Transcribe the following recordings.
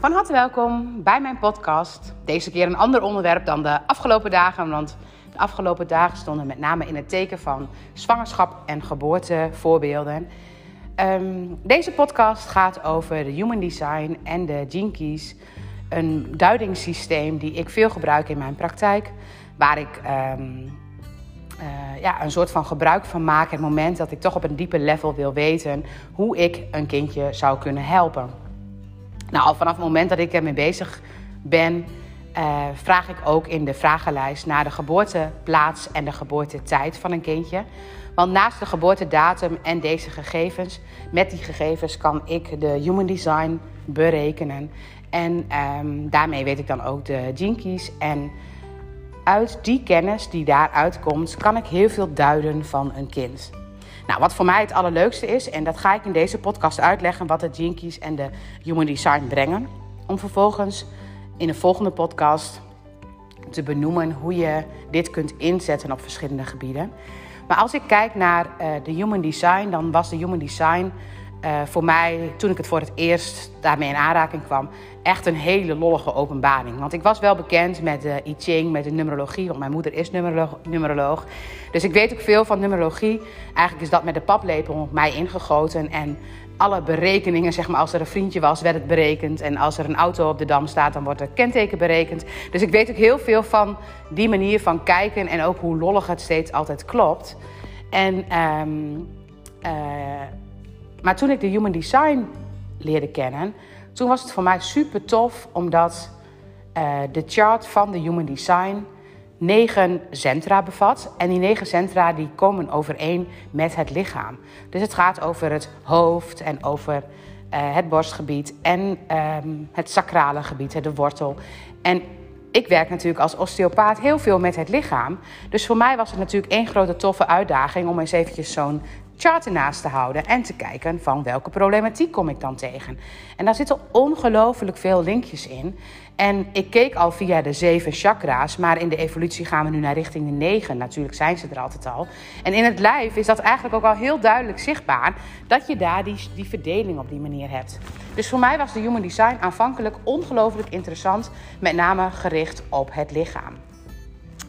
Van harte welkom bij mijn podcast. Deze keer een ander onderwerp dan de afgelopen dagen, want de afgelopen dagen stonden met name in het teken van zwangerschap en geboortevoorbeelden. Um, deze podcast gaat over de human design en de gene keys. Een duidingssysteem die ik veel gebruik in mijn praktijk, waar ik um, uh, ja, een soort van gebruik van maak. Het moment dat ik toch op een diepe level wil weten hoe ik een kindje zou kunnen helpen. Nou, vanaf het moment dat ik ermee bezig ben, uh, vraag ik ook in de vragenlijst naar de geboorteplaats en de geboortetijd van een kindje. Want naast de geboortedatum en deze gegevens, met die gegevens kan ik de human design berekenen. En um, daarmee weet ik dan ook de keys. En uit die kennis die daaruit komt, kan ik heel veel duiden van een kind. Nou, wat voor mij het allerleukste is, en dat ga ik in deze podcast uitleggen, wat de keys en de human design brengen. Om vervolgens in de volgende podcast te benoemen hoe je dit kunt inzetten op verschillende gebieden. Maar als ik kijk naar uh, de human design, dan was de human design uh, voor mij, toen ik het voor het eerst daarmee in aanraking kwam, echt een hele lollige openbaring. Want ik was wel bekend met de I Ching, met de numerologie, want mijn moeder is numeroloog, numeroloog. Dus ik weet ook veel van numerologie. Eigenlijk is dat met de paplepel mij ingegoten. En alle berekeningen, zeg maar, als er een vriendje was, werd het berekend. En als er een auto op de dam staat, dan wordt er kenteken berekend. Dus ik weet ook heel veel van die manier van kijken en ook hoe lollig het steeds altijd klopt. En, um, maar toen ik de Human Design leerde kennen, toen was het voor mij super tof, omdat uh, de chart van de Human Design negen centra bevat. En die negen centra die komen overeen met het lichaam. Dus het gaat over het hoofd en over uh, het borstgebied en um, het sacrale gebied, de wortel. En ik werk natuurlijk als osteopaat heel veel met het lichaam. Dus voor mij was het natuurlijk één grote toffe uitdaging om eens eventjes zo'n chart ernaast te houden en te kijken van welke problematiek kom ik dan tegen. En daar zitten ongelooflijk veel linkjes in. En ik keek al via de zeven chakra's, maar in de evolutie gaan we nu naar richting de negen. Natuurlijk zijn ze er altijd al. En in het lijf is dat eigenlijk ook al heel duidelijk zichtbaar dat je daar die, die verdeling op die manier hebt. Dus voor mij was de Human Design aanvankelijk ongelooflijk interessant, met name gericht op het lichaam.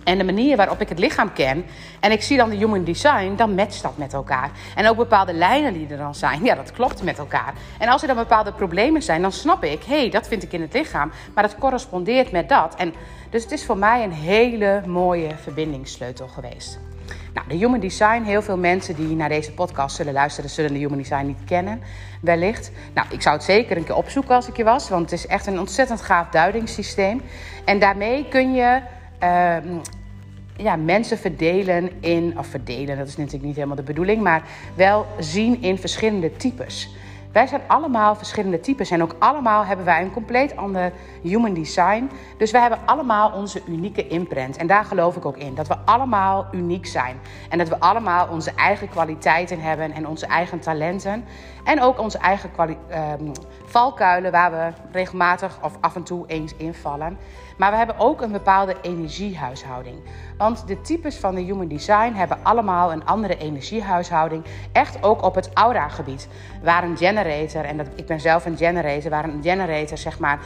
En de manier waarop ik het lichaam ken en ik zie dan de human design, dan matcht dat met elkaar. En ook bepaalde lijnen die er dan zijn, ja, dat klopt met elkaar. En als er dan bepaalde problemen zijn, dan snap ik, hé, hey, dat vind ik in het lichaam, maar dat correspondeert met dat. En dus het is voor mij een hele mooie verbindingssleutel geweest. Nou, de Human Design, heel veel mensen die naar deze podcast zullen luisteren, zullen de Human Design niet kennen, wellicht. Nou, ik zou het zeker een keer opzoeken als ik je was, want het is echt een ontzettend gaaf duidingssysteem. En daarmee kun je uh, ja, mensen verdelen in, of verdelen, dat is natuurlijk niet helemaal de bedoeling, maar wel zien in verschillende types. Wij zijn allemaal verschillende types en ook allemaal hebben wij een compleet ander human design. Dus wij hebben allemaal onze unieke imprint. En daar geloof ik ook in. Dat we allemaal uniek zijn. En dat we allemaal onze eigen kwaliteiten hebben en onze eigen talenten. En ook onze eigen um, valkuilen waar we regelmatig of af en toe eens invallen. Maar we hebben ook een bepaalde energiehuishouding. Want de types van de Human Design hebben allemaal een andere energiehuishouding. Echt ook op het aura-gebied. Waar een generator, en dat, ik ben zelf een generator, waar een generator zeg maar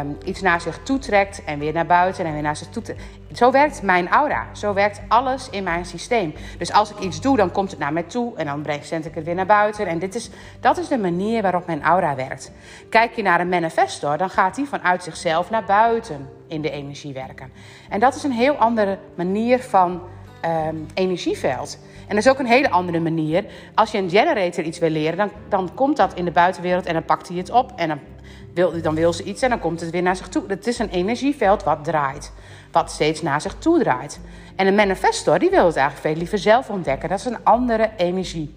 um, iets naar zich toe trekt en weer naar buiten en weer naar zich toe trekt. Zo werkt mijn aura. Zo werkt alles in mijn systeem. Dus als ik iets doe, dan komt het naar mij toe en dan zend ik het weer naar buiten. En dit is, dat is de manier waarop mijn aura werkt. Kijk je naar een manifestor, dan gaat die vanuit zichzelf naar buiten in de energie werken. En dat is een heel andere manier van um, energieveld. En dat is ook een hele andere manier. Als je een generator iets wil leren, dan, dan komt dat in de buitenwereld en dan pakt hij het op. En dan wil, dan wil ze iets en dan komt het weer naar zich toe. Het is een energieveld wat draait. Wat steeds naar zich toe draait. En een manifestor die wil het eigenlijk veel liever zelf ontdekken. Dat is een andere energie.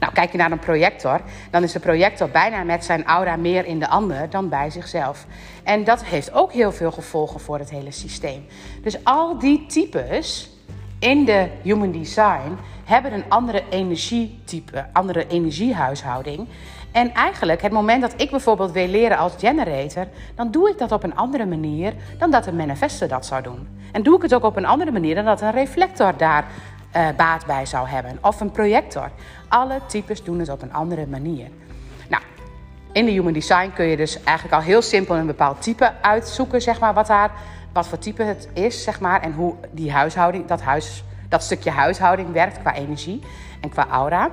Nou, kijk je naar een projector, dan is de projector bijna met zijn aura meer in de ander dan bij zichzelf. En dat heeft ook heel veel gevolgen voor het hele systeem. Dus al die types in de Human Design hebben een andere energietype, andere energiehuishouding. En eigenlijk, het moment dat ik bijvoorbeeld wil leren als generator, dan doe ik dat op een andere manier dan dat een manifester dat zou doen. En doe ik het ook op een andere manier dan dat een reflector daar uh, baat bij zou hebben. Of een projector. Alle types doen het op een andere manier. Nou, in de Human Design kun je dus eigenlijk al heel simpel een bepaald type uitzoeken, zeg maar, wat, daar, wat voor type het is, zeg maar, en hoe die huishouding, dat, huis, dat stukje huishouding werkt qua energie en qua aura.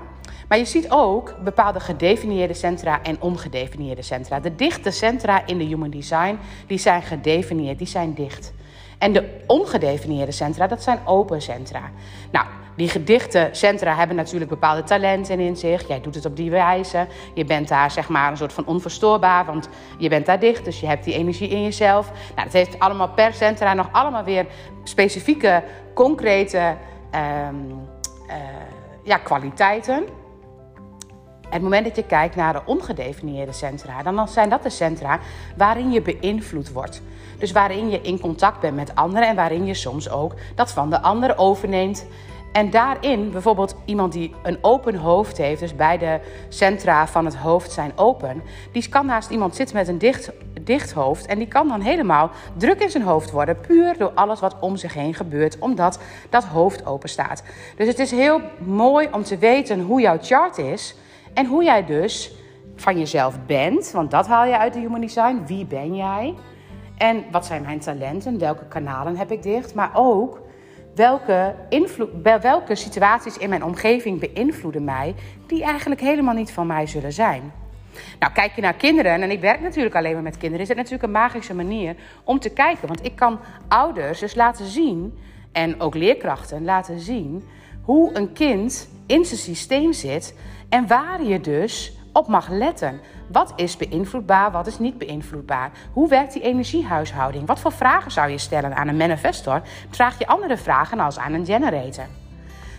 Maar je ziet ook bepaalde gedefinieerde centra en ongedefinieerde centra. De dichte centra in de Human Design, die zijn gedefinieerd, die zijn dicht. En de ongedefinieerde centra, dat zijn open centra. Nou, die gedichte centra hebben natuurlijk bepaalde talenten in zich. Jij doet het op die wijze. Je bent daar zeg maar een soort van onverstoorbaar, want je bent daar dicht, dus je hebt die energie in jezelf. Nou, dat heeft allemaal per centra nog allemaal weer specifieke, concrete um, uh, ja, kwaliteiten. Het moment dat je kijkt naar de ongedefinieerde centra, dan zijn dat de centra waarin je beïnvloed wordt. Dus waarin je in contact bent met anderen en waarin je soms ook dat van de ander overneemt. En daarin, bijvoorbeeld iemand die een open hoofd heeft, dus beide centra van het hoofd zijn open, die kan naast iemand zitten met een dicht, dicht hoofd en die kan dan helemaal druk in zijn hoofd worden, puur door alles wat om zich heen gebeurt, omdat dat hoofd open staat. Dus het is heel mooi om te weten hoe jouw chart is en hoe jij dus van jezelf bent, want dat haal je uit de Human Design. Wie ben jij? En wat zijn mijn talenten? Welke kanalen heb ik dicht? Maar ook welke, invloed, welke situaties in mijn omgeving beïnvloeden mij, die eigenlijk helemaal niet van mij zullen zijn. Nou, kijk je naar kinderen, en ik werk natuurlijk alleen maar met kinderen, is het natuurlijk een magische manier om te kijken. Want ik kan ouders dus laten zien, en ook leerkrachten laten zien, hoe een kind in zijn systeem zit en waar je dus op mag letten. Wat is beïnvloedbaar, wat is niet beïnvloedbaar? Hoe werkt die energiehuishouding? Wat voor vragen zou je stellen aan een manifestor? Vraag je andere vragen als aan een generator.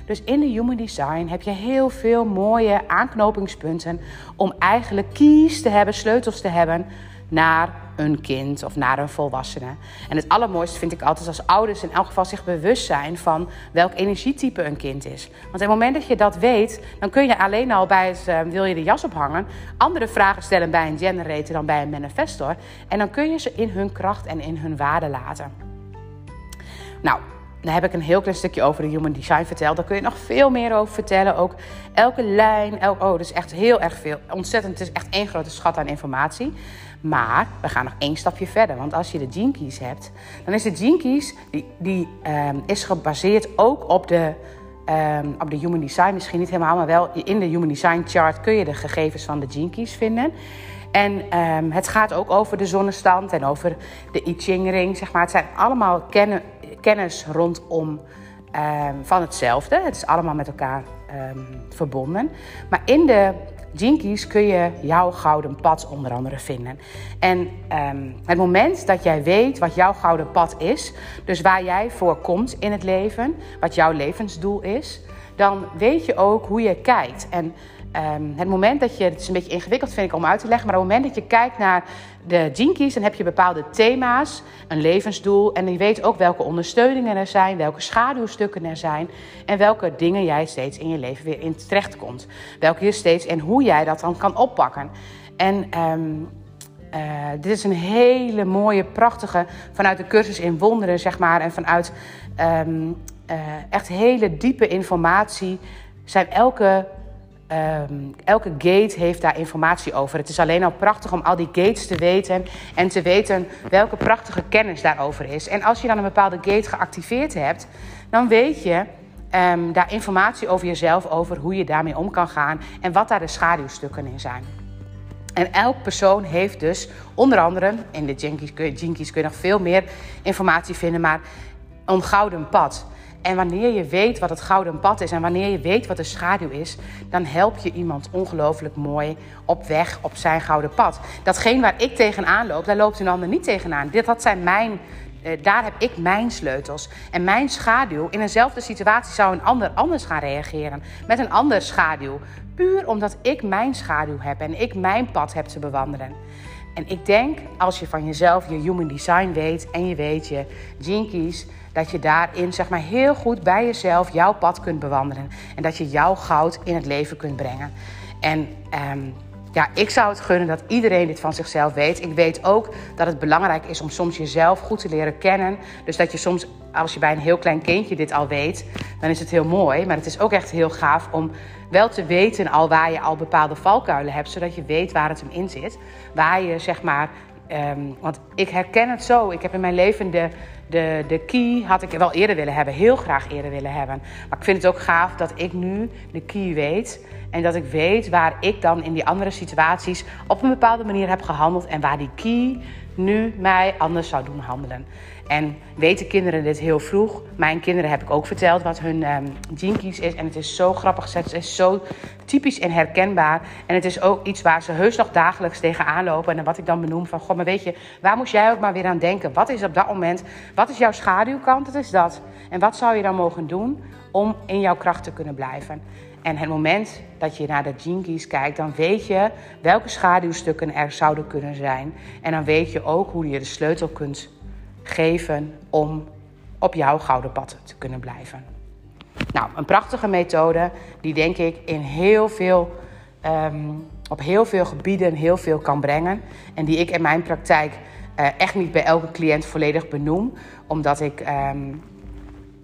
Dus in de Human Design heb je heel veel mooie aanknopingspunten om eigenlijk keys te hebben, sleutels te hebben naar een kind of naar een volwassene. En het allermooiste vind ik altijd als ouders in elk geval zich bewust zijn van welk energietype een kind is. Want op het moment dat je dat weet, dan kun je alleen al bij het uh, wil je de jas ophangen, andere vragen stellen bij een generator dan bij een manifestor. En dan kun je ze in hun kracht en in hun waarde laten. Nou, daar heb ik een heel klein stukje over de Human Design verteld. Daar kun je nog veel meer over vertellen. Ook elke lijn, elk, oh, is echt heel erg veel. Ontzettend, het is echt één grote schat aan informatie. Maar we gaan nog één stapje verder. Want als je de Gene Keys hebt, dan is de Gene Keys, die, die um, is gebaseerd ook op de, um, op de Human Design. Misschien niet helemaal, maar wel in de Human Design chart kun je de gegevens van de Gene Keys vinden. En um, het gaat ook over de zonnestand en over de I Ching ring, zeg maar. Het zijn allemaal kennis rondom van hetzelfde. Het is allemaal met elkaar verbonden. Maar in de Jinkies kun je jouw gouden pad onder andere vinden. En het moment dat jij weet wat jouw gouden pad is, dus waar jij voor komt in het leven, wat jouw levensdoel is, dan weet je ook hoe je kijkt. En um, het moment dat je, het is een beetje ingewikkeld vind ik om uit te leggen, maar op het moment dat je kijkt naar de Jinkies, dan heb je bepaalde thema's, een levensdoel en je weet ook welke ondersteuningen er zijn, welke schaduwstukken er zijn en welke dingen jij steeds in je leven weer in terecht komt. Welke je steeds en hoe jij dat dan kan oppakken. En um, uh, dit is een hele mooie, prachtige, vanuit de cursus in wonderen, zeg maar, en vanuit um, uh, echt hele diepe informatie zijn elke Um, elke gate heeft daar informatie over. Het is alleen al prachtig om al die gates te weten en te weten welke prachtige kennis daarover is. En als je dan een bepaalde gate geactiveerd hebt, dan weet je um, daar informatie over jezelf, over hoe je daarmee om kan gaan en wat daar de schaduwstukken in zijn. En elk persoon heeft dus, onder andere, in de Jinkies kun je nog veel meer informatie vinden, maar een gouden pad. En wanneer je weet wat het gouden pad is en wanneer je weet wat de schaduw is, dan help je iemand ongelooflijk mooi op weg op zijn gouden pad. Datgene waar ik tegenaan loop, daar loopt een ander niet tegenaan. Dit, dat zijn mijn, eh, daar heb ik mijn sleutels. En mijn schaduw, in eenzelfde situatie zou een ander anders gaan reageren. Met een andere schaduw. Puur omdat ik mijn schaduw heb en ik mijn pad heb te bewandelen. En ik denk, als je van jezelf je human design weet en je weet je jinkies dat je daarin zeg maar, heel goed bij jezelf jouw pad kunt bewandelen. En dat je jouw goud in het leven kunt brengen. En um, ja, ik zou het gunnen dat iedereen dit van zichzelf weet. Ik weet ook dat het belangrijk is om soms jezelf goed te leren kennen. Dus dat je soms, als je bij een heel klein kindje dit al weet, dan is het heel mooi. Maar het is ook echt heel gaaf om wel te weten al waar je al bepaalde valkuilen hebt, zodat je weet waar het hem in zit. Waar je zeg maar Um, want ik herken het zo. Ik heb in mijn leven de, de, de key, had ik wel eerder willen hebben, heel graag eerder willen hebben. Maar ik vind het ook gaaf dat ik nu de key weet. En dat ik weet waar ik dan in die andere situaties op een bepaalde manier heb gehandeld. En waar die key nu mij anders zou doen handelen. En weten kinderen dit heel vroeg? Mijn kinderen heb ik ook verteld wat hun um, gene keys is. En het is zo grappig gezet. Het is zo typisch en herkenbaar. En het is ook iets waar ze heus nog dagelijks tegenaan lopen. En wat ik dan benoem van, goh, maar weet je, waar moest jij ook maar weer aan denken? Wat is op dat moment, wat is jouw schaduwkant? Dat is dat. En wat zou je dan mogen doen om in jouw kracht te kunnen blijven? En het moment dat je naar de keys kijkt, dan weet je welke schaduwstukken er zouden kunnen zijn. En dan weet je ook hoe je de sleutel kunt geven om op jouw gouden pad te kunnen blijven. Nou, een prachtige methode die denk ik in heel veel, ehm, op heel veel gebieden heel veel kan brengen. En die ik in mijn praktijk uh, echt niet bij elke cliënt volledig benoem. Omdat ik um,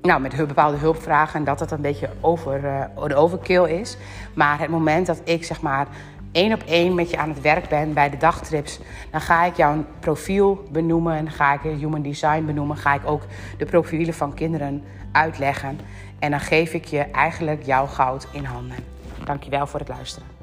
nou, met bepaalde hulpvragen dat het een beetje over, uh, de overkill is. Maar het moment dat ik zeg maar één op één met je aan het werk ben bij de dagtrips, dan ga ik jouw profiel benoemen, ga ik human design benoemen, ga ik ook de profielen van kinderen uitleggen. En dan geef ik je eigenlijk jouw goud in handen. Dankjewel voor het luisteren.